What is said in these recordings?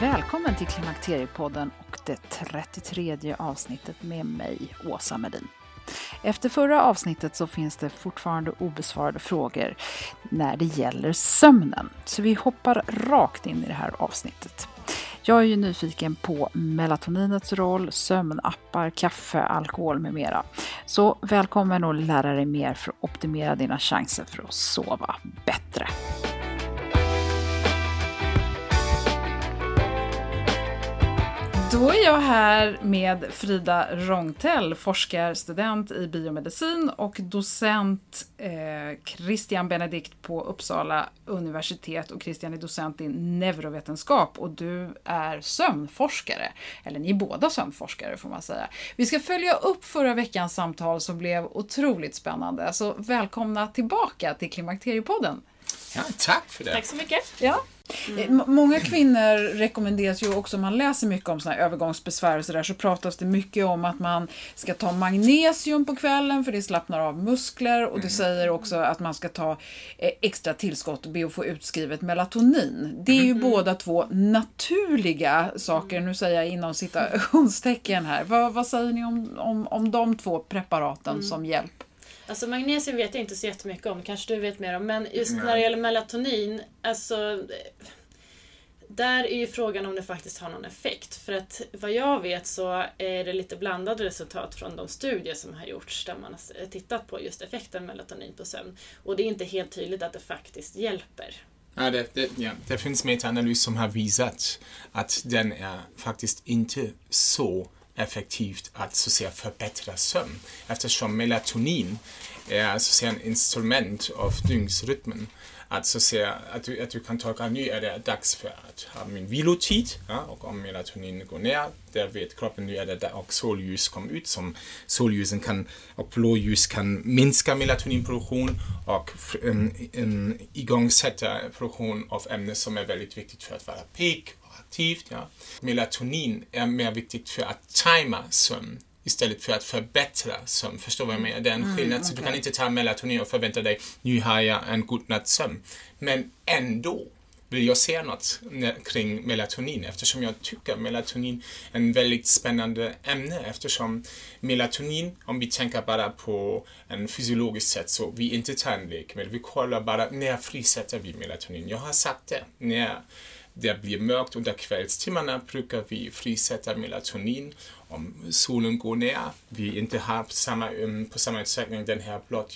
Välkommen till Klimakteriepodden och det 33 avsnittet med mig, Åsa Medin. Efter förra avsnittet så finns det fortfarande obesvarade frågor när det gäller sömnen. Så vi hoppar rakt in i det här avsnittet. Jag är ju nyfiken på melatoninets roll, sömnappar, kaffe, alkohol med mera. Så välkommen att lära dig mer för att optimera dina chanser för att sova bättre. Då är jag här med Frida Rångtell, forskarstudent i biomedicin och docent eh, Christian Benedikt på Uppsala universitet och Christian är docent i neurovetenskap och du är sömnforskare. Eller ni är båda sömnforskare får man säga. Vi ska följa upp förra veckans samtal som blev otroligt spännande. Så välkomna tillbaka till Klimakteriepodden. Ja, tack för det. Tack så mycket. Ja. Mm. Många kvinnor rekommenderas ju också, man läser mycket om såna här övergångsbesvär och så där, så pratas det mycket om att man ska ta magnesium på kvällen för det slappnar av muskler och det mm. säger också att man ska ta eh, extra tillskott och be att få utskrivet melatonin. Det är ju mm. båda två naturliga saker, nu säger jag inom citationstecken här. Vad, vad säger ni om, om, om de två preparaten mm. som hjälp? Alltså magnesium vet jag inte så jättemycket om, kanske du vet mer om. Men just när det gäller melatonin, alltså där är ju frågan om det faktiskt har någon effekt. För att vad jag vet så är det lite blandade resultat från de studier som har gjorts där man har tittat på just effekten melatonin på sömn. Och det är inte helt tydligt att det faktiskt hjälper. Ja, det, det, ja, det finns metaanalys som har visat att den är faktiskt inte så effektivt att så säga, förbättra sömn eftersom melatonin är så säga, en instrument av dygnsrytmen. Att, så säga, att, du, att du kan tolka nu är det dags för att ha min vilotid ja, och om melatonin går ner, där vet kroppen nu är det där och solljus kommer ut som solljusen kan och blåljus kan minska melatoninproduktion och um, um, igångsätta produktion av ämnen som är väldigt viktigt för att vara pigg aktivt. Ja. Melatonin är mer viktigt för att tajma sömn istället för att förbättra sömn. Förstår vad jag menar? Det är en mm, skillnad. Mm, okay. Så du kan inte ta melatonin och förvänta dig, nu har jag en god natts sömn. Men ändå vill jag säga något kring melatonin eftersom jag tycker melatonin är en väldigt spännande ämne eftersom melatonin, om vi tänker bara på en fysiologisk sätt så vi inte tar en läkemedel, vi kollar bara när frisätter vi melatonin. Jag har sagt det, när det blir mörkt under kvällstimmarna brukar vi frisätta melatonin om solen går ner. Vi inte har på samma, um, på samma utsträckning den här blått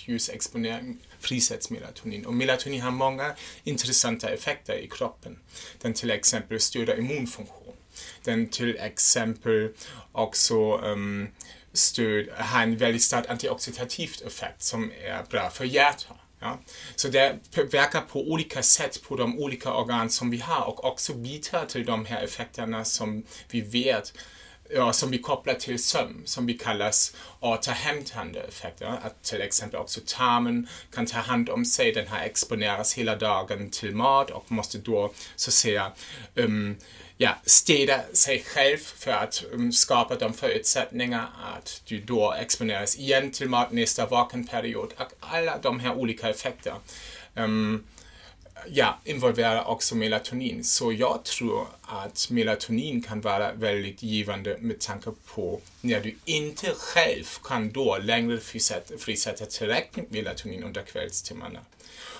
frisätts melatonin. Och melatonin har många intressanta effekter i kroppen. Den till exempel stöder immunfunktion. Den till exempel också um, stöd, har en väldigt stark antioxidativ effekt som är bra för hjärtat. Ja? Så det verkar på olika sätt på de olika organ som vi har och också bidrar till de här effekterna som vi vet ja, som vi kopplar till sömn, som vi kallas återhämtande effekter. Att till exempel också tarmen kan ta hand om sig, den här exponeras hela dagen till mat och måste då så att säga um, ja, städa sig själv för att um, skapa de förutsättningar att du då exponeras igen till mat nästa vakenperiod. Alla de här olika effekterna um, ja, involverar också melatonin. Så jag tror att melatonin kan vara väldigt givande med tanke på när du inte själv kan då längre frisätta, frisätta tillräckligt melatonin under kvällstimmarna.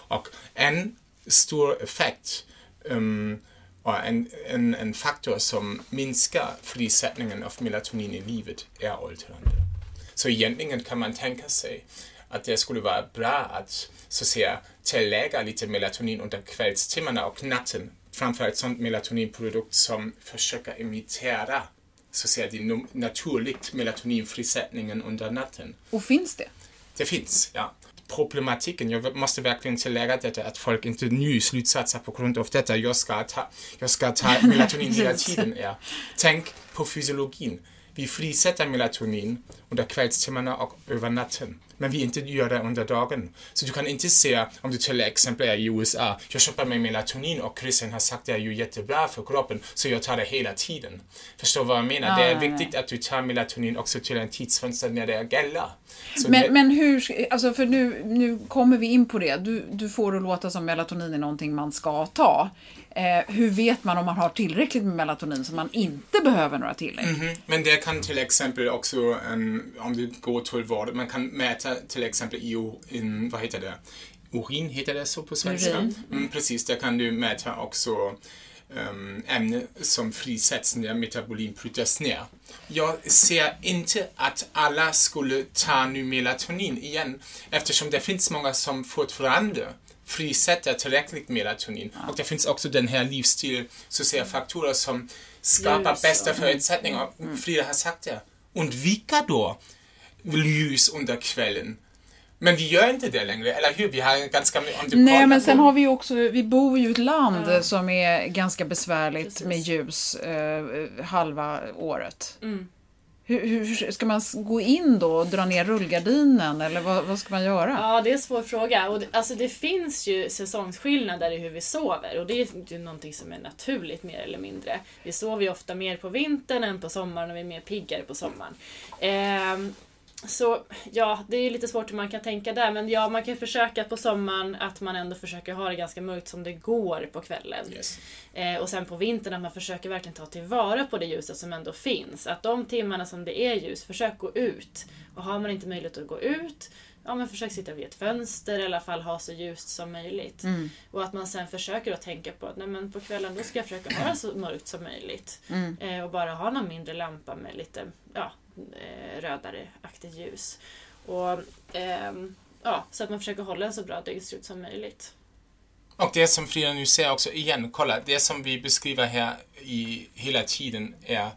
Och en stor effekt um, och en, en, en faktor som minskar frisättningen av melatonin i livet är åldrande. Så egentligen kan man tänka sig att det skulle vara bra att så att säga tillägga lite melatonin under kvällstimmarna och natten. Framförallt sån melatoninprodukt som försöker imitera så att säga den naturligt melatoninfrisättningen under natten. Och finns det? Det finns, ja problematiken. Jag måste verkligen tillägga detta att folk inte nu slutsatser på grund av detta. Jag ska ta, jag ska ta melatonin hela tiden. Ja. Tänk på fysiologin. Vi frisätter melatonin under kvällstimmarna och över natten. Men vi inte gör det under dagen. Så du kan inte se, om du till exempel är i USA, jag köper mig melatonin och Christian har sagt det är ju jättebra för kroppen, så jag tar det hela tiden. Förstår vad jag menar? Ja, det är viktigt att du tar melatonin också till en tidsfönster när det gäller. Men, det... men hur, alltså för nu, nu kommer vi in på det. Du, du får det låta som melatonin är någonting man ska ta. Eh, hur vet man om man har tillräckligt med melatonin så man inte behöver några tillägg? Mm -hmm. Men det kan till exempel också, en, om du går till vård, man kan mäta till exempel i, in, vad heter det, urin, heter det så på svenska? Mm, precis, där kan du mäta också um, ämnen som frisätts när metabolin bryts ner. Jag ser inte att alla skulle ta nu melatonin igen eftersom det finns många som fortfarande frisätter tillräckligt melatonin. Ja. Och det finns också den här livsstil, så säga, faktorer som skapar ljus bästa förutsättningar. Mm. Frida har sagt det. Undvika då ljus under kvällen. Men vi gör inte det längre, eller hur? Vi har ganska mycket... Nej, men sen har vi också, vi bor ju i ett land ja. som är ganska besvärligt Precis. med ljus eh, halva året. Mm. Hur, hur, ska man gå in då och dra ner rullgardinen eller vad, vad, ska man göra? Ja, det är en svår fråga. Och det, alltså, det finns ju säsongsskillnader i hur vi sover och det är ju någonting som är naturligt mer eller mindre. Vi sover ju ofta mer på vintern än på sommaren och vi är mer piggare på sommaren. Eh, så ja, det är lite svårt hur man kan tänka där men ja, man kan försöka på sommaren att man ändå försöker ha det ganska mörkt som det går på kvällen. Yes. Eh, och sen på vintern att man försöker verkligen ta tillvara på det ljuset som ändå finns. Att de timmarna som det är ljus, försök gå ut. Och har man inte möjlighet att gå ut, ja men försök sitta vid ett fönster i alla fall ha så ljust som möjligt. Mm. Och att man sen försöker att tänka på att nej, men på kvällen då ska jag försöka ha det så mörkt som möjligt. Mm. Eh, och bara ha någon mindre lampa med lite ja, rödare-aktigt ljus. Och, eh, ja, så att man försöker hålla en så bra dygnsrytm som möjligt. Och det som Frida nu säger också, igen, kolla, det som vi beskriver här i hela tiden är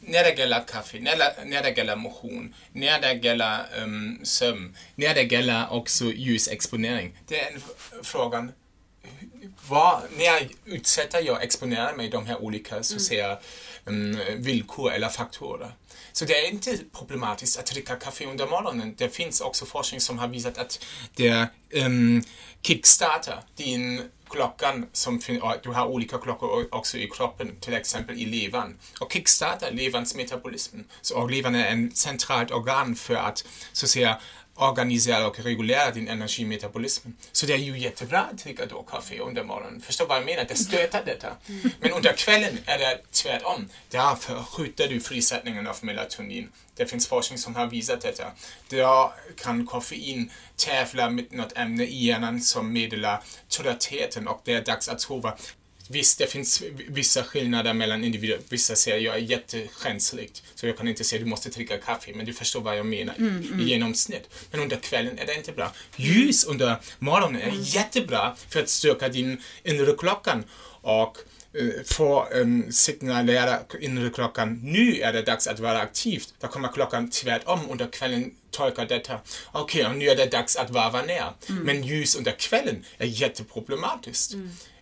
när det gäller kaffe, när det, när det gäller motion, när det gäller um, sömn, när det gäller också ljusexponering. Det är en frågan, vad, när utsätter jag exponerar mig de här olika um, Mm, villkor eller faktorer? Så det är inte problematiskt att dricka kaffe under morgonen. Det finns också forskning som har visat att det um, kickstartar din klockan som du har olika klockor också i kroppen, till exempel i levern. Och kickstartar leverns metabolism. Så levern är ett centralt organ för att så att säga organisera och regulera din energimetabolism. Så det är ju jättebra att dricka då kaffe under morgonen. Förstår vad jag menar? Det stöter detta. Men under kvällen är det tvärtom. Därför skjuter du frisättningen av melatonin. Det finns forskning som har visat detta. Då kan koffein tävla med något ämne i hjärnan som meddelar tröttheten och det är dags att sova. Visst, det finns vissa skillnader mellan individer. Vissa säger jag är jättekänslig, så jag kan inte säga du måste dricka kaffe, men du förstår vad jag menar mm, mm. i genomsnitt. Men under kvällen är det inte bra. Ljus under morgonen är mm. jättebra för att stärka din inre klockan och eh, får um, signalera inre klockan, nu är det dags att vara aktiv. Då kommer klockan tvärtom under kvällen tolkar detta, okej, okay, nu är det dags att varva ner. Mm. Men ljus under kvällen är jätteproblematiskt.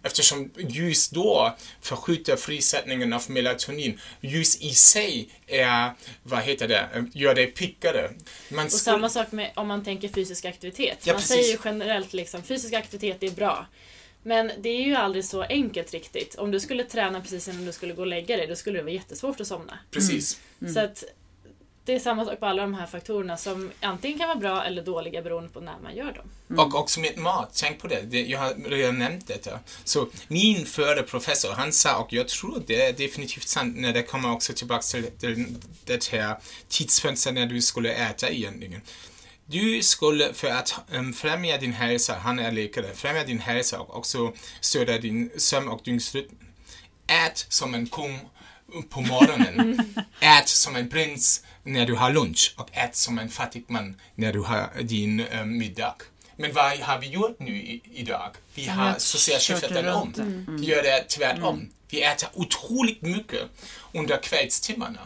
Mm. Eftersom ljus då förskjuter frisättningen av melatonin. Ljus i sig är, vad heter det, gör dig pickare. Man och samma sak med om man tänker fysisk aktivitet. Ja, man precis. säger ju generellt liksom, fysisk aktivitet är bra. Men det är ju aldrig så enkelt riktigt. Om du skulle träna precis innan du skulle gå och lägga dig, då skulle det vara jättesvårt att somna. Precis. Mm. Så att det är samma sak på alla de här faktorerna som antingen kan vara bra eller dåliga beroende på när man gör dem. Mm. Och också med mat, tänk på det. jag har redan nämnt detta. Så min förre professor, han sa, och jag tror det är definitivt sant, när det kommer också tillbaka till det här tidsfönstret när du skulle äta egentligen. Du skulle, för att um, främja din hälsa, han är läkare, främja din hälsa och också stödja din sömn och dygnsrytm. Ät som en kung på morgonen. ät som en prins när du har lunch och ät som en fattig man när du har din um, middag. Men vad har vi gjort nu i, idag? Vi har skiftat den om. Mm. Vi gör det tvärtom. Mm. Vi äter otroligt mycket under kvällstimmarna.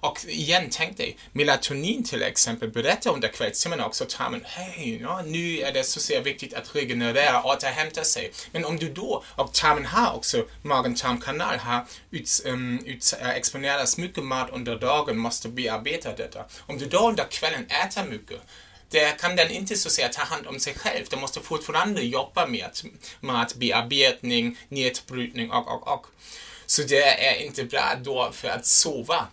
Och igen, tänk dig, melatonin till exempel berättar under kvällstimmarna också tarmen, hej, ja, nu är det så sehr viktigt att regenerera, återhämta sig. Men om du då, och tarmen har också, magen-tarmkanal har ut, um, ut, äh, exponeras mycket mat under dagen, måste bearbeta detta. Om du då under kvällen äter mycket, det kan den inte så att säga ta hand om sig själv. Den måste fortfarande jobba med matbearbetning, nedbrytning och, och, och. Så det är inte bra då för att sova.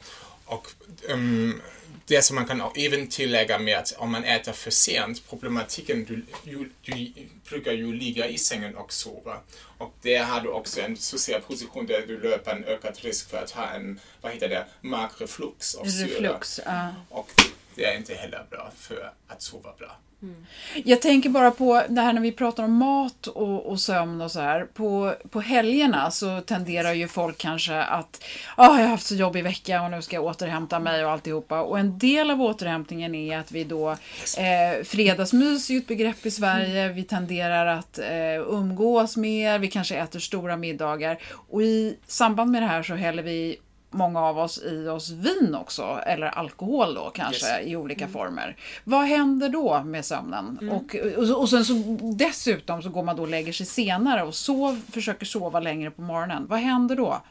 Och um, det som man kan även tillägga med att om man äter för sent, problematiken, du, du, du brukar ju ligga i sängen och sova. Och där har du också en social position där du löper en ökad risk för att ha en, vad heter det, magreflux av syra. Reflux, uh. Och det är inte heller bra för att sova bra. Mm. Jag tänker bara på det här när vi pratar om mat och, och sömn och så här. På, på helgerna så tenderar ju folk kanske att oh, jag har haft så jobbig vecka och nu ska jag återhämta mig och alltihopa. Och en del av återhämtningen är att vi då eh, fredagsmys är ju ett begrepp i Sverige. Vi tenderar att eh, umgås mer, vi kanske äter stora middagar. Och i samband med det här så häller vi många av oss i oss vin också, eller alkohol då kanske yes. i olika mm. former. Vad händer då med sömnen? Mm. Och, och, och sen så dessutom så går man då och lägger sig senare och sov, försöker sova längre på morgonen. Vad händer då?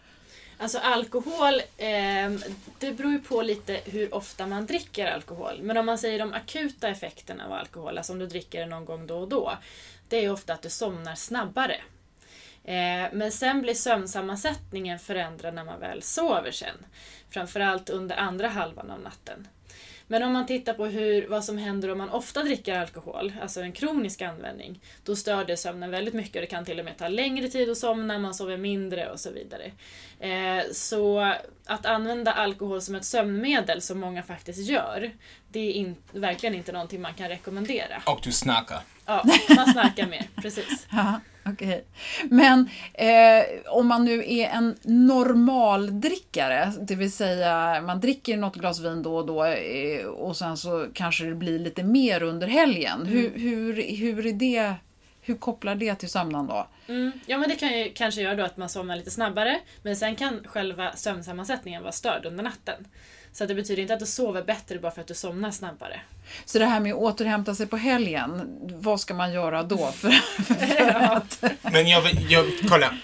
Alltså alkohol, eh, det beror ju på lite hur ofta man dricker alkohol. Men om man säger de akuta effekterna av alkohol, alltså om du dricker det någon gång då och då. Det är ofta att du somnar snabbare. Eh, men sen blir sömnsammansättningen förändrad när man väl sover sen. Framförallt under andra halvan av natten. Men om man tittar på hur, vad som händer om man ofta dricker alkohol, alltså en kronisk användning, då stör det sömnen väldigt mycket och det kan till och med ta längre tid att somna, man sover mindre och så vidare. Eh, så att använda alkohol som ett sömnmedel, som många faktiskt gör, det är in, verkligen inte någonting man kan rekommendera. Och du snackar. Ja, man snackar mer, precis. Okej. Okay. Men eh, om man nu är en normaldrickare, det vill säga man dricker något glas vin då och då eh, och sen så kanske det blir lite mer under helgen. Mm. Hur, hur, hur är det hur kopplar det till sömnen då? Mm. Ja men det kan ju kanske göra då att man somnar lite snabbare men sen kan själva sömnsammansättningen vara störd under natten. Så det betyder inte att du sover bättre bara för att du somnar snabbare. Så det här med att återhämta sig på helgen, vad ska man göra då? För, för att... Men jag, jag, kolla.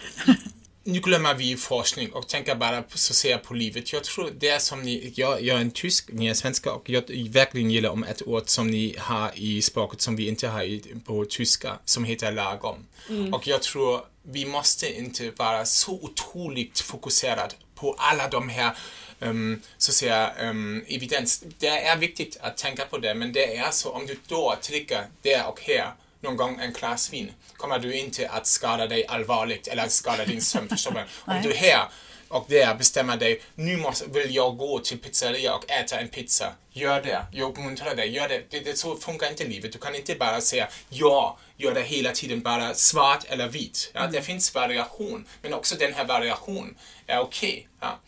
Nu glömmer vi forskning och tänker bara på, så ser på livet. Jag tror det är som ni, jag, jag är en tysk, ni är svenska och jag verkligen gillar om ett ord som ni har i språket som vi inte har i, på tyska, som heter lagom. Mm. Och jag tror vi måste inte vara så otroligt fokuserade på alla de här um, så säga, um, evidens. Det är viktigt att tänka på det, men det är så om du då trycker där och här någon gång en glas vin kommer du inte att skada dig allvarligt eller skada din sömn. om du här och där bestämmer dig, nu måste, vill jag gå till pizzeria och äta en pizza. Gör det. Jag uppmuntrar dig. Gör det. Det, det. Så funkar inte livet. Du kan inte bara säga ja, gör det hela tiden bara svart eller vit. Ja, mm. Det finns variation, men också den här variationen är okej. Okay. Ja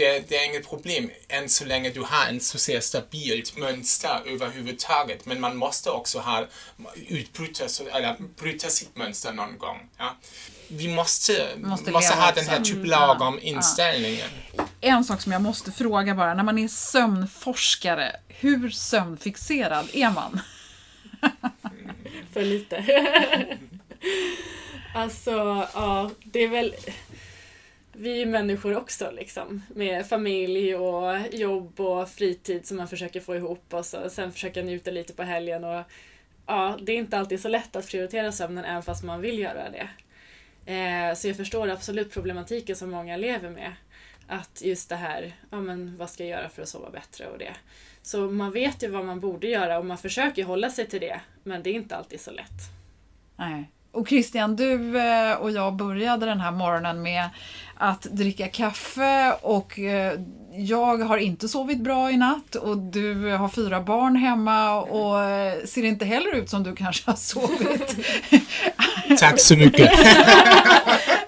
det, det, är inget problem än så länge du har en så säga, stabilt mönster överhuvudtaget. Men man måste också ha, utbryta, eller bryta sitt mönster någon gång. Ja. Vi måste, måste, måste ha den här typ lagom ja, inställningen. Ja. En sak som jag måste fråga bara, när man är sömnforskare, hur sömnfixerad är man? För lite. alltså, ja, det är väl vi är människor också liksom. Med familj och jobb och fritid som man försöker få ihop och så, sen försöka njuta lite på helgen. Och, ja, det är inte alltid så lätt att prioritera sömnen även fast man vill göra det. Eh, så jag förstår absolut problematiken som många lever med. Att just det här, ja men vad ska jag göra för att sova bättre och det. Så man vet ju vad man borde göra och man försöker hålla sig till det. Men det är inte alltid så lätt. Nej. Och Christian, du eh, och jag började den här morgonen med att dricka kaffe och eh, jag har inte sovit bra i natt och du har fyra barn hemma och eh, ser inte heller ut som du kanske har sovit. Tack så mycket.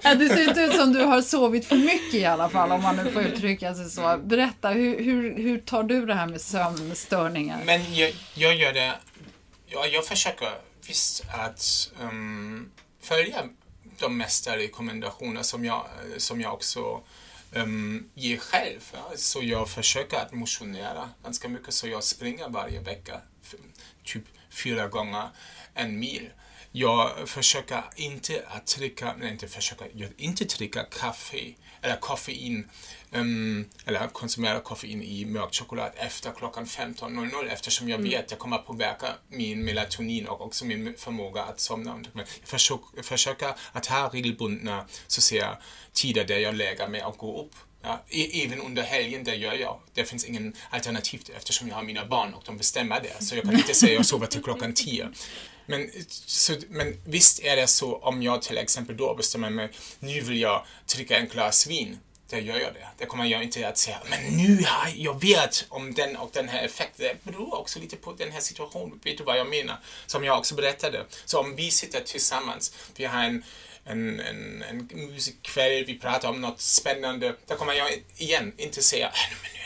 det ser inte ut som du har sovit för mycket i alla fall om man nu får uttrycka sig så. Berätta, hur, hur, hur tar du det här med sömnstörningar? Men jag, jag gör det, jag, jag försöker visst att um, följa de mesta rekommendationer som jag, som jag också um, ger själv. Ja. Så jag försöker att motionera ganska mycket, så jag springer varje vecka, typ fyra gånger en mil. Jag försöker inte att dricka, nej inte försöker, jag inte dricka kaffe eller koffein um, eller konsumera koffein i mörk choklad efter klockan 15.00 eftersom jag mm. vet att jag kommer att påverka min melatonin och också min förmåga att somna. Jag försöker, försöker att ha regelbundna så säga, tider där jag lägger mig och går upp. Ja, e-, även under helgen, det gör jag. Det finns ingen alternativ eftersom jag har mina barn och de bestämmer det. Så jag kan inte säga att jag sover till klockan 10. Men, så, men visst är det så om jag till exempel då bestämmer mig, nu vill jag dricka en glas vin då gör jag det. Det kommer jag inte att säga, men nu har jag vet om den och den här effekten. Det beror också lite på den här situationen. Vet du vad jag menar? Som jag också berättade. Så om vi sitter tillsammans, vi har en en, en, en musikkväll, vi pratar om något spännande. Då kommer jag igen inte säga äh,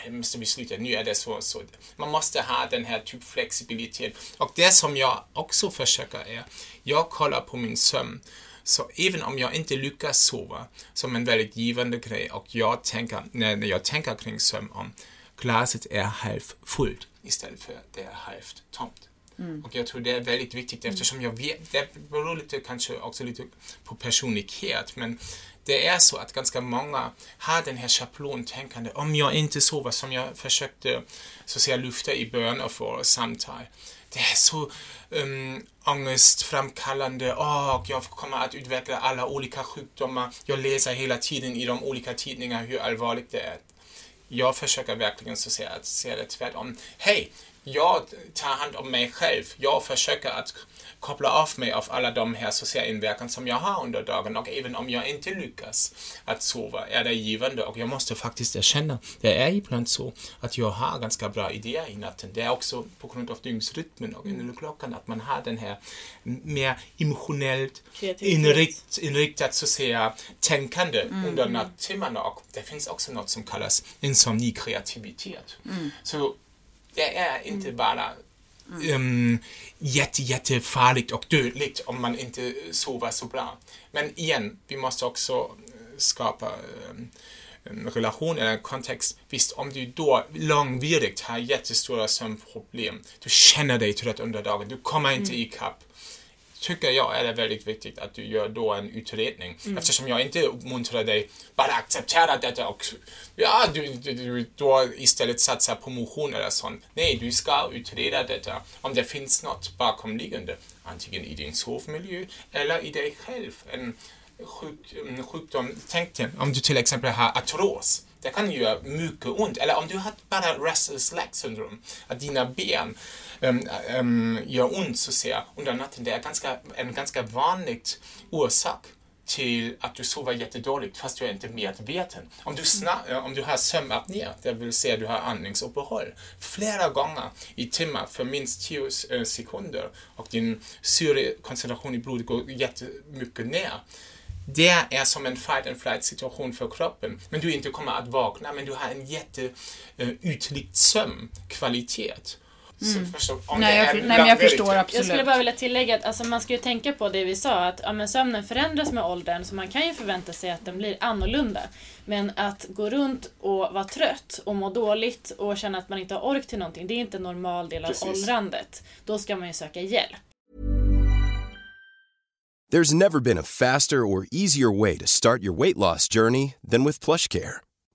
men nu måste vi sluta, nu är det så, så. Man måste ha den här typ flexibilitet. Och det som jag också försöker är, jag kollar på min sömn så även om jag inte lyckas sova, som en väldigt givande grej, och jag tänker, när jag tänker kring sömn om glaset är halvfullt istället för det är halvt tomt. Mm. Och jag tror det är väldigt viktigt eftersom jag vet, det beror lite kanske också lite på personlighet, men det är så att ganska många har den här schablontänkande, om jag inte sover som jag försökte så att säga lyfta i början av vårt samtal. Det är så um, ångestframkallande. och jag kommer att utveckla alla olika sjukdomar. Jag läser hela tiden i de olika tidningarna hur allvarligt det är. Jag försöker verkligen så se, se det tvärtom. Hej, jag tar hand om mig själv. Jag försöker att koppla av mig av alla de här sociala inverkan som jag har under dagen och även om jag inte lyckas att sova är det givande och jag måste faktiskt erkänna, det är ibland så att jag har ganska bra idéer i natten. Det är också på grund av dygnsrytmen och klockan att man har den här mer emotionellt inrikt, inriktat så att säga tänkande mm. under nattimmarna och det finns också något som kallas insomni-kreativitet. Mm. Så det är inte bara um, jätte, jättefarligt och dödligt om man inte sover så bra. Men igen, vi måste också eh, skapa um, relation eller en kontext. Visst, om du då långvarigt har jättestora sömnproblem, du känner dig trött under dagen, du kommer inte mm. ikapp tycker jag är det väldigt viktigt att du gör då en utredning. Mm. Eftersom jag inte uppmuntrar dig bara acceptera detta och ja, du, du, du då istället satsa på motion eller sånt. Nej, du ska utreda detta om det finns något bakomliggande. Antingen i din sovmiljö eller i dig själv. En, sjuk, en sjukdom. Tänk dig om du till exempel har artros. Det kan göra mycket ont. Eller om du har bara restless leg syndrom, att dina ben ähm, um, gör ont så att säga under natten. Det är ganska, en ganska vanlig orsak till att du sover jättedåligt fast du är inte medveten. Om du, snar, om du har sömnapné, det vill säga du har andningsuppehåll, flera gånger i timmar för minst 10 øh, sekunder och din syrekoncentration i blodet går jättemycket ner det är som en fight and flight situation för kroppen. Men du inte kommer att vakna, men du har en jätteytlig øh, sömnkvalitet. Mm. Nej, jag, nej, men jag förstår absolut. Jag skulle bara vilja tillägga att alltså, man ska ju tänka på det vi sa, att ja, men sömnen förändras med åldern, så man kan ju förvänta sig att den blir annorlunda. Men att gå runt och vara trött och må dåligt och känna att man inte har ork till någonting, det är inte en normal del av Precis. åldrandet. Då ska man ju söka hjälp. There's never been a faster or easier way to start your weight loss journey than with PlushCare.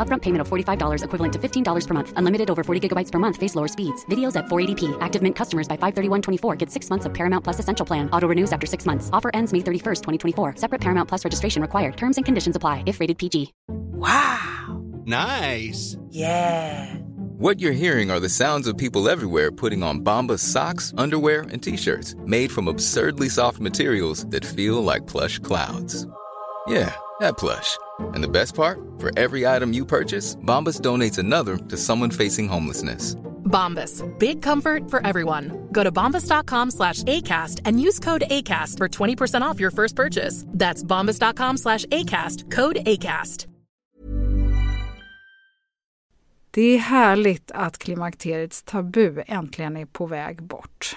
Upfront payment of $45 equivalent to $15 per month. Unlimited over 40 gigabytes per month. Face lower speeds. Videos at 480p. Active Mint customers by 531.24 get six months of Paramount Plus Essential Plan. Auto renews after six months. Offer ends May 31st, 2024. Separate Paramount Plus registration required. Terms and conditions apply if rated PG. Wow. Nice. Yeah. What you're hearing are the sounds of people everywhere putting on Bombas socks, underwear, and t-shirts made from absurdly soft materials that feel like plush clouds. Yeah, that plush. And the best part? For every item you purchase, Bombas donates another to someone facing homelessness. Bombas, big comfort for everyone. Go to bombas.com slash ACAST and use code ACAST for 20% off your first purchase. That's bombas.com slash ACAST, code ACAST. Det är härligt att klimakteriets tabu äntligen är på väg bort.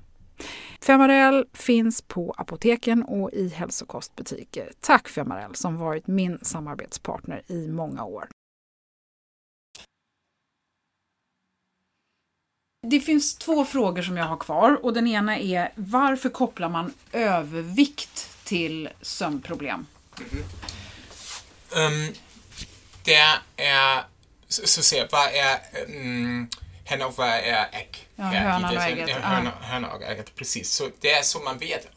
Femarel finns på apoteken och i hälsokostbutiker. Tack Femarel som varit min samarbetspartner i många år. Det finns två frågor som jag har kvar och den ena är varför kopplar man övervikt till sömnproblem? Mm. Um, det är, så, så se, vad är um, vad är ägg? Ja, hönan och ägget. Och ägget, precis. Så det är så man vet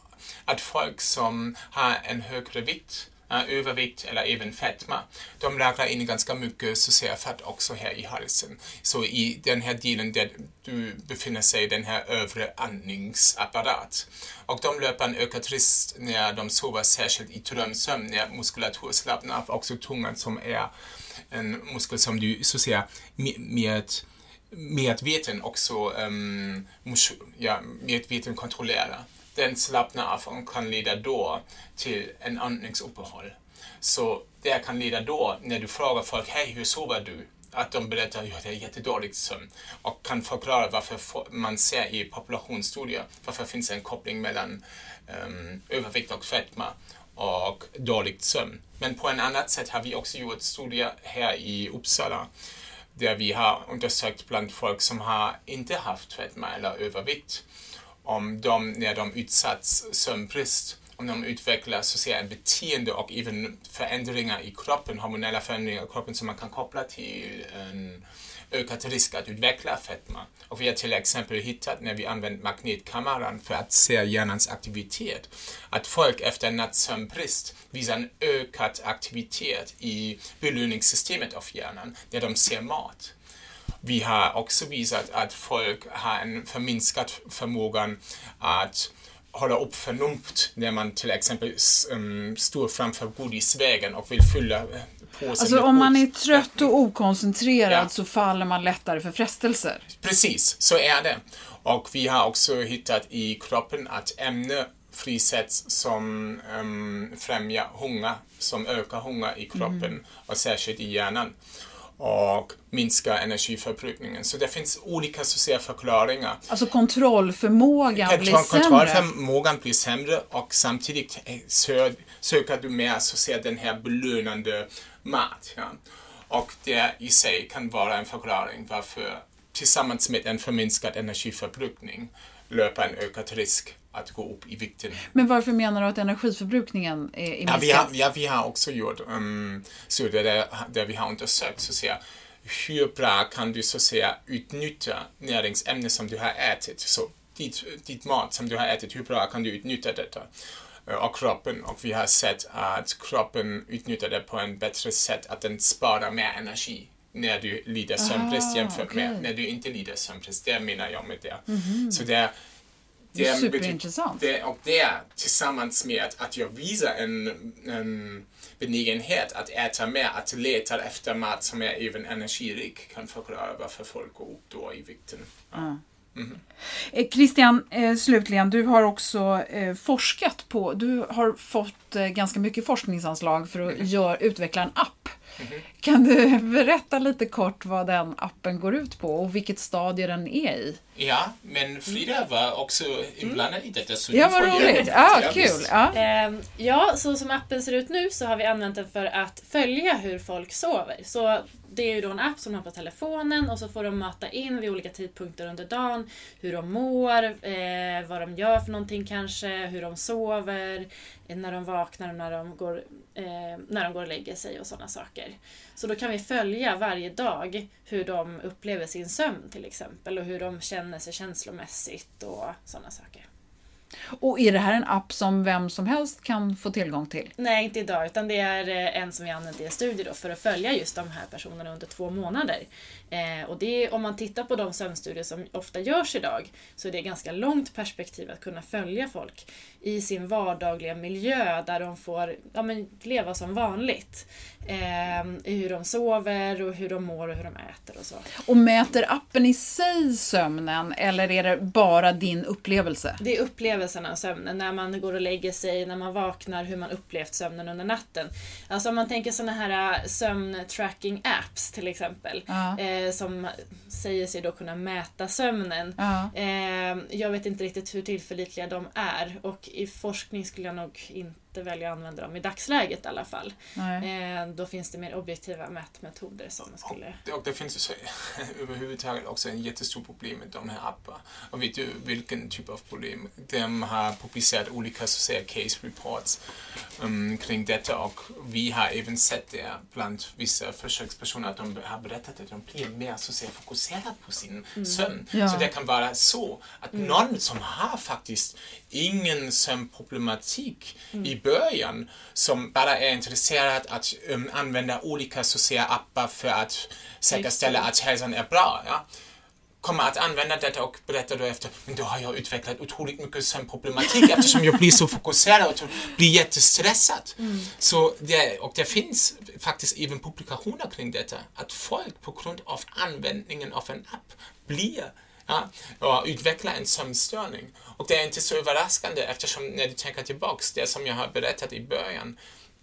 att folk som har en högre vikt övervikt eller även fetma, de lagrar in ganska mycket fett också här i halsen. Så i den här delen där du befinner sig, den här övre andningsapparat. Och de löper en ökad risk när de sover, särskilt i drömsömn, när muskulatur slappnar av, också tungan som är en muskel som du så att säga med medveten också um, ja, medveten kontrollera. den slappnar av och kan leda då till en andningsuppehåll. Så det kan leda då, när du frågar folk, hej hur sover du? Att de berättar att ja, det är jättedåligt sömn och kan förklara varför man ser i populationsstudier varför finns det en koppling mellan um, övervikt och fetma och dåligt sömn. Men på ett annat sätt har vi också gjort studier här i Uppsala där vi har undersökt bland folk som har inte haft fetma eller övervikt. Om de, när de utsatts sömnbrist, om de utvecklar sociala beteende och även förändringar i kroppen, hormonella förändringar i kroppen som man kan koppla till en ökad risk att utveckla fetma. Och vi har till exempel hittat när vi använt magnetkameran för att se hjärnans aktivitet, att folk efter nattsömnbrist visar en ökad aktivitet i belöningssystemet av hjärnan, där de ser mat. Vi har också visat att folk har en förminskad förmågan att hålla upp förnuft när man till exempel mm, står framför godisvägen och vill fylla eh, påsen Alltså om man är trött och okoncentrerad ja. så faller man lättare för frestelser. Precis, så är det. Och vi har också hittat i kroppen att ämne frisätts som um, främjar hunger, som ökar hunger i kroppen mm. och särskilt i hjärnan. och minska energiförbrukningen. Så det finns olika säga, förklaringar. Alltså kontrollförmågan blir sämre? Kontrollförmågan blir sämre och samtidigt eh, sö söker du mer så säga, den här belönande mat. Ja. Och det i sig kan vara en förklaring varför tillsammans med en förminskad energiförbrukning löper en ökad risk att gå upp i vikten. Men varför menar du att energiförbrukningen är, är Ja, minskad? vi, har, ja, vi har också gjort um, studier där, där vi har undersökt så att säga, hur bra kan du så att säga utnyttja näringsämnen som du har ätit. Så ditt, ditt mat som du har ätit, hur bra kan du utnyttja detta? Eh, Och kroppen, och vi har sett att kroppen utnyttjar det på en bättre sätt, att den sparar mer energi när du lider sömnbrist Ah, jämfört med okej. när du inte lider sömnbrist. Det menar jag med det. Mhm. Så det, Det är bety- superintressant. Det, och det tillsammans med att, att jag visar en, en benägenhet att äta mer, att leta efter mat som är även energirik kan förklara varför folk går upp då i vikten. Ja. Mhm. Eh, Christian, eh, slutligen, du har också eh, forskat på, du har fått ganska mycket forskningsanslag för att gör, utveckla en app. Kan du berätta lite kort vad den appen går ut på och vilket stadie den är i? Ja, men Frida var också inblandad i detta. Så Ja, vad roligt. det. Ja, kul. Ja. Ehm, ja, så som appen ser ut nu så har vi använt den för att följa hur folk sover. Så det är ju då en app som de har på telefonen och så får de möta in vid olika tidpunkter under dagen hur de mår, eh, vad de gör för någonting kanske, hur de sover, eh, när de vaknar och när de går, eh, när de går och lägger sig och sådana saker. Så då kan vi följa varje dag hur de upplever sin sömn till exempel och hur de känner sig känslomässigt och sådana saker. Och är det här en app som vem som helst kan få tillgång till? Nej, inte idag. Utan det är eh, en som vi använt i en studie då för att följa just de här personerna under två månader. Eh, och det är, om man tittar på de sömnstudier som ofta görs idag så är det ganska långt perspektiv att kunna följa folk i sin vardagliga miljö där de får ja, men, leva som vanligt. Eh, I hur de sover och hur de mår och hur de äter och så. Och mäter appen i sig sömnen eller är det bara din upplevelse? Det är upplevelsen av sömnen, när man går och lägger sig, när man vaknar, hur man upplevt sömnen under natten. Alltså om man tänker såna här äh, sömntracking apps till exempel, Ja. eh, som säger sig då kunna mäta sömnen. Ja. Eh, jag vet inte riktigt hur tillförlitliga de är och i forskning skulle jag nog inte välja att använda dem i dagsläget i alla fall. Eh, då finns det mer objektiva mätmetoder som skulle... Och det finns ju så, överhuvudtaget också en jättestort problem med de här apparna. Och vet du vilken typ av problem? De har publicerat olika så att säga, case reports um, kring detta och vi har även sett det bland vissa försökspersoner att de har berättat att de blir mer så att säga, fokuserade på sin Mm. sömn. Ja. Så det kan vara så att någon som har faktiskt ingen sömnproblematik i början som bara är intresserad att um, använda olika säga, appar för att säkerställa att hälsan är bra. Ja? kommer att använda detta och berätta då efter, men då har jag utvecklat otroligt mycket sömnproblematik eftersom jag blir så fokuserad och blir jättestressad. Så det, och det finns faktiskt även publikationer kring detta, att folk på grund av användningen av en app blir Ja, utveckla en sömnstörning. Och det är inte så överraskande eftersom när du tänker tillbaks, det som jag har berättat i början,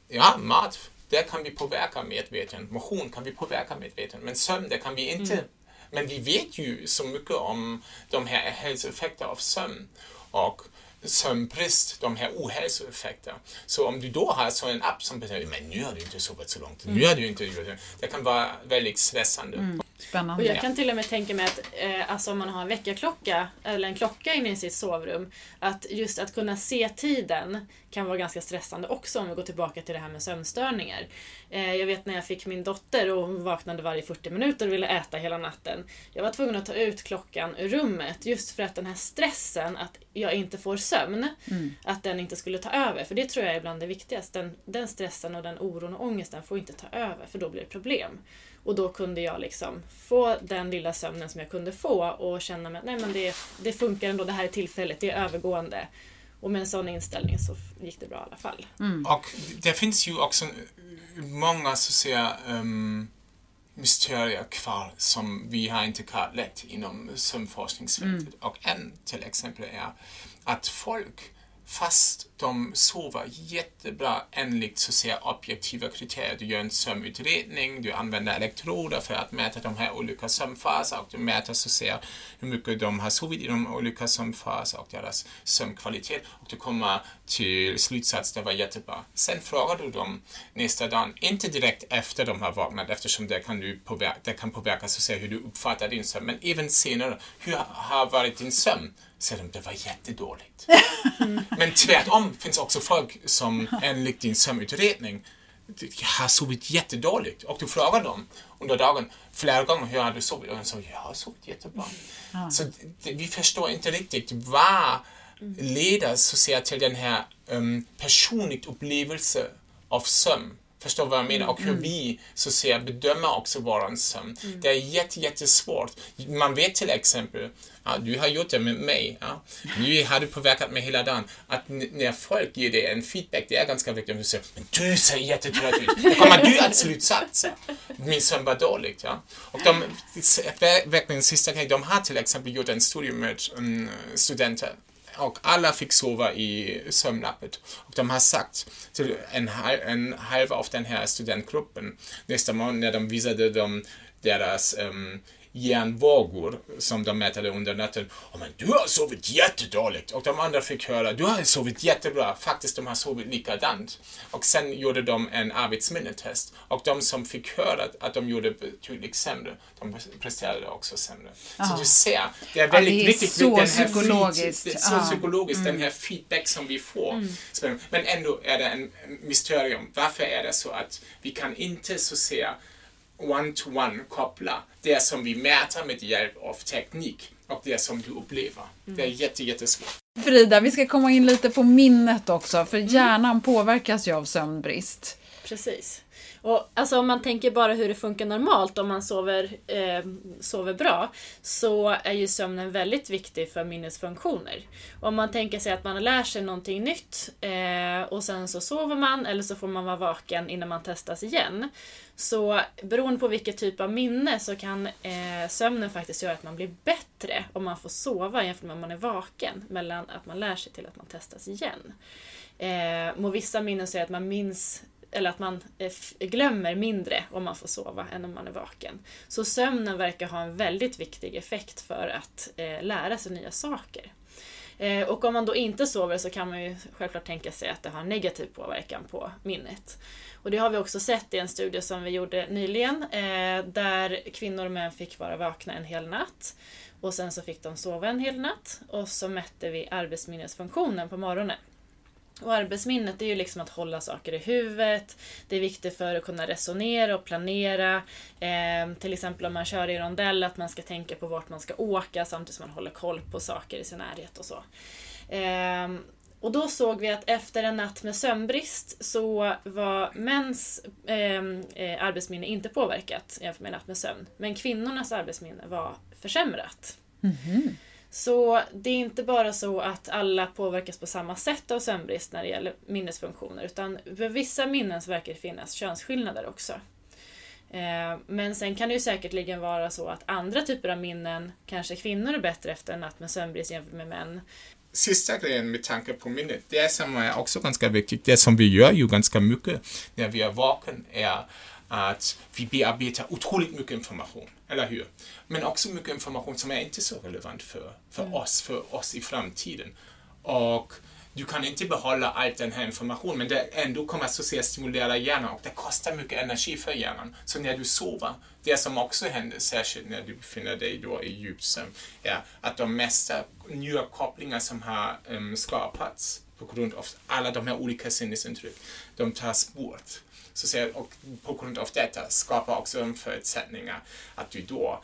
ja, mat, det kan vi påverka medveten, motion kan vi påverka medveten, men sömn, det kan vi inte. Men vi vet ju så mycket om de här hälsoeffekterna av sömn och sömnbrist, de här ohälsoeffekterna. Så om du då har så en app som betyder men nu har du inte sovit så långt, nu har du inte gjort det. Det kan vara väldigt stressande. Spännande. Och jag kan till och med tänka mig att eh, alltså om man har en väckarklocka eller en klocka inne i sitt sovrum, att just att kunna se tiden kan vara ganska stressande också om vi går tillbaka till det här med sömnstörningar. Eh, jag vet när jag fick min dotter och hon vaknade varje 40 minuter och ville äta hela natten. Jag var tvungen att ta ut klockan ur rummet just för att den här stressen att jag inte får sömn, att den inte skulle ta över. För det tror jag är bland det viktigaste. Den, den stressen och den oron och ångesten får inte ta över för då blir det problem. Och då kunde jag liksom få den lilla sömnen som jag kunde få och känna att nej men det, det funkar ändå, det här är tillfälligt, det är övergående. Och med en sån inställning så gick det bra i alla fall. Och det finns ju också många så att säga um, mysterier kvar som vi har inte kartlagt inom sömnforskningsfältet. Och en till exempel är att folk fast de sover jättebra enligt så att säga, objektiva kriterier. Du gör en sömnutredning, du använder elektroder för att mäta de här olika sömnfaserna och du mäter så att säga, hur mycket de har sovit i de olika sömnfaserna och deras sömnkvalitet och du kommer till slutsats det var jättebra. Sen frågar du dem nästa dag, inte direkt efter de har vaknat eftersom det kan, du påverka, det kan påverka så att säga, hur du uppfattar din sömn, men även senare, hur har varit din sömn? Säger de det var jättedåligt. Men tvärtom finns också folk som enligt din sömnutredning har sovit jättedåligt och du frågar dem under dagen flera gånger hur har du sovit och de säger jag har sovit jättebra. Ja. Så det, vi förstår inte riktigt vad leder så säga, till den här um, personligt upplevelse av sömn Förstår vad jag menar? Och hur mm. vi så att säga, bedömer också våran sömn. Mm. Det är jätte, jättesvårt. Man vet till exempel, ja, du har gjort det med mig, ja. du hade påverkat mig hela dagen, att när folk ger dig en feedback, det är ganska viktigt, du säger men du ser jättetrött ut, då kommer du att slutsatsa. Min sömn var dåligt. Ja. Och de, verkligen sista grejen, de har till exempel gjort en studie med um, studenter och alla fick sova i sömnlappet. Och de har sagt till en, halv, en halv av den här studentgruppen nästa morgon när de visade dem deras um, järnvågor som de mätade under natten. Oh, men du har sovit jättedåligt. Och de andra fick höra, du har sovit jättebra. Faktiskt, de har sovit likadant. Och sen gjorde de en arbetsminnetest. Och de som fick höra att de gjorde betydligt sämre, de presterade också sämre. Aha. Så du ser, det är väldigt ja, det är viktigt med den här psykologiskt. Feed, så psykologiskt, mm. den här feedback som vi får. Mm. Men ändå är det en mysterium. Varför är det så att vi kan inte så säga one-to-one koppla det som vi mäter med hjälp av teknik och det som du upplever. Mm. Det är jätte, jättesvårt. Frida, vi ska komma in lite på minnet också, för hjärnan påverkas ju av sömnbrist. Precis. Och alltså om man tänker bara hur det funkar normalt om man sover, eh, sover bra så är ju sömnen väldigt viktig för minnesfunktioner. Och om man tänker sig att man lär sig någonting nytt eh, och sen så sover man eller så får man vara vaken innan man testas igen. Så beroende på vilket typ av minne så kan eh, sömnen faktiskt göra att man blir bättre om man får sova jämfört med om man är vaken. Mellan att man lär sig till att man testas igen. Eh, må vissa minnen säga att man minns eller att man eh, glömmer mindre om man får sova än om man är vaken. Så sömnen verkar ha en väldigt viktig effekt för att eh, lära sig nya saker. Eh, och om man då inte sover så kan man ju självklart tänka sig att det har negativ påverkan på minnet. Och det har vi också sett i en studie som vi gjorde nyligen eh, där kvinnor och män fick vara vakna en hel natt. Och sen så fick de sova en hel natt och så mätte vi arbetsminnesfunktionen på morgonen. Och arbetsminnet är ju liksom att hålla saker i huvudet. Det är viktigt för att kunna resonera och planera. Eh, till exempel om man kör i rondell, att man ska tänka på vart man ska åka samtidigt som man håller koll på saker i sin närhet och så. Eh, och då såg vi att efter en natt med sömnbrist så var mäns ehm, eh, arbetsminne inte påverkat jämfört med en natt med sömn. Men kvinnornas arbetsminne var försämrat. Mm -hmm. Så det är inte bara så att alla påverkas på samma sätt av sömnbrist när det gäller minnesfunktioner utan för vissa minnen så verkar det finnas könsskillnader också. Eh, men sen kan det ju säkerligen vara så att andra typer av minnen kanske kvinnor är bättre efter en natt med sömnbrist jämfört med män. Sista grejen med tanke på minnet, det som är också ganska viktigt, det som vi gör ju ganska mycket när vi är vaken är att vi bearbetar otroligt mycket information, eller hur? Men också mycket information som är inte så relevant för, för mm. oss, för oss i framtiden. Och du kan inte behålla all den här informationen, men det ändå kommer så stimulera hjärnan och det kostar mycket energi för hjärnan. Så när du sover, det som också händer, särskilt när du befinner dig då i djupsömn, är att de mesta nya kopplingar som har um, skapats på grund av alla de här olika sinnesintryck, de tas bort. Så säger, och på grund av detta skapar också de förutsättningar att du då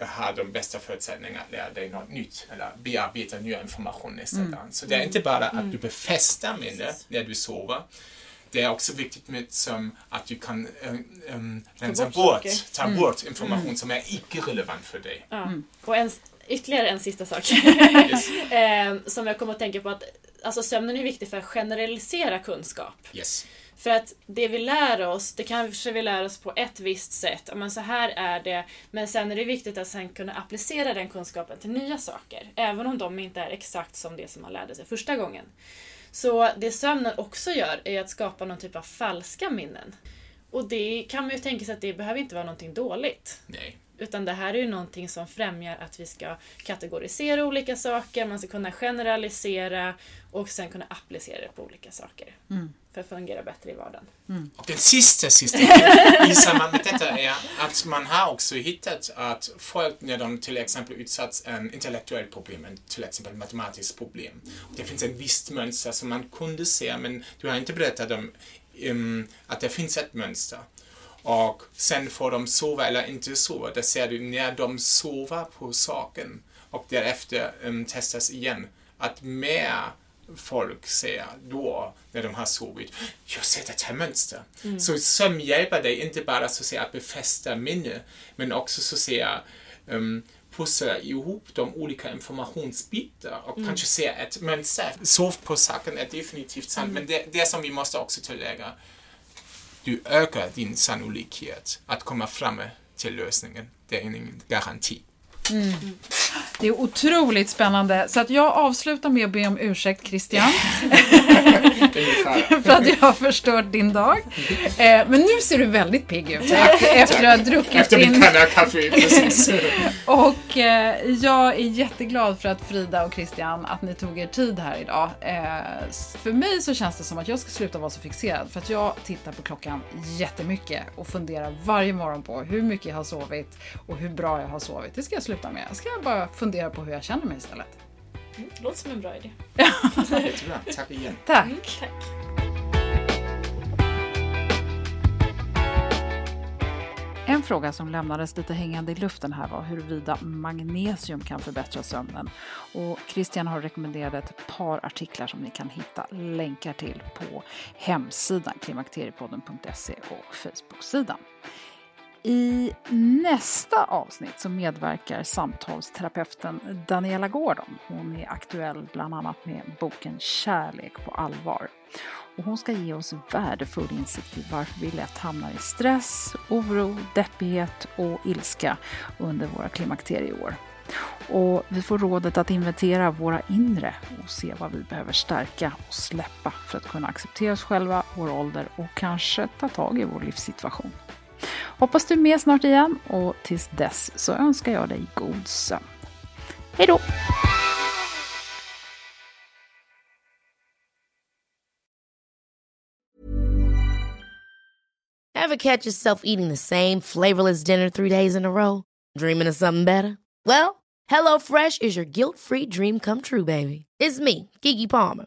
har de bästa förutsättningarna att lära dig något nytt eller bearbeta ny information nästa mm. Så det är inte bara att du mm. befäster minnet när du sover. Det är också viktigt med som att du kan um, rensa bort, bort, ta mm. bort information mm. som är icke-relevant för dig. Ja. Mm. Och en, ytterligare en sista sak yes. eh, som jag kommer att tänka på att alltså sömnen är viktig för att generalisera kunskap. Yes. För att det vi lär oss, det kanske vi lär oss på ett visst sätt. Men så här är det. Men sen är det viktigt att sen kunna applicera den kunskapen till nya saker. Även om de inte är exakt som det som man lärde sig första gången. Så det sömnen också gör är att skapa någon typ av falska minnen. Och det kan man ju tänka sig att det behöver inte vara någonting dåligt. Nej. Utan det här är ju någonting som främjar att vi ska kategorisera olika saker, man ska kunna generalisera och sen kunna applicera det på olika saker. För att fungera bättre i vardagen. Och den sista, sista i samband med detta är att man har också hittat att folk när de till exempel utsatts en intellektuellt problem, en till exempel matematiskt problem, och det finns ett visst mönster som man kunde se, men du har inte berättat om um, att det finns ett mönster. Och sen får de sova eller inte sova. Där ser du när de sover på saken och därefter um, testas igen att mer folk ser då när de har sovit, jag ser det här mönster. Så sömn hjälper dig inte bara så att säga att befästa minne, men också så att säga um, pussla ihop de olika informationsbitar och kanske se ett mönster. Sov på saken är definitivt sant, men det, det som vi måste också tillägga, du ökar din sannolikhet att komma fram till lösningen. Det är ingen garanti. Det är otroligt spännande. Så att jag avslutar med att be om ursäkt Christian. För att jag har förstört din dag. Eh, men nu ser du väldigt pigg ut efter, efter att ha druckit Efter din... kanna kaffe, precis. Och eh, jag är jätteglad för att Frida och Christian, att ni tog er tid här idag. Eh, för mig så känns det som att jag ska sluta vara så fixerad. För att jag tittar på klockan jättemycket och funderar varje morgon på hur mycket jag har sovit och hur bra jag har sovit. Det ska jag sluta med. Jag ska bara fundera på hur jag känner mig istället. Det låter som en bra idé. Jättebra, tack igen. Tack! Tack. En fråga som lämnades lite hängande i luften här var huruvida magnesium kan förbättra sömnen. Och Christian har rekommenderat ett par artiklar som ni kan hitta länkar till på hemsidan klimakteriepodden.se och Facebook-sidan. I nästa avsnitt så medverkar samtalsterapeuten Daniela Gordon. Hon är aktuell bland annat med boken Kärlek på allvar. Och hon ska ge oss värdefull insikt i varför vi lätt hamnar i stress, oro, deppighet och ilska under våra klimakterieår. Och vi får rådet att inventera våra inre och se vad vi behöver stärka och släppa för att kunna acceptera oss själva, vår ålder och kanske ta tag i vår livssituation. Hoppas du är med snart igen och tills dess så önskar jag dig god sömn. Hej då! Have catch yourself eating the same flavorless dinner three days in a row? Dreaming of something better? Well, Hello Fresh is your guilt-free dream come true, baby. It's me, Gigi Palmer.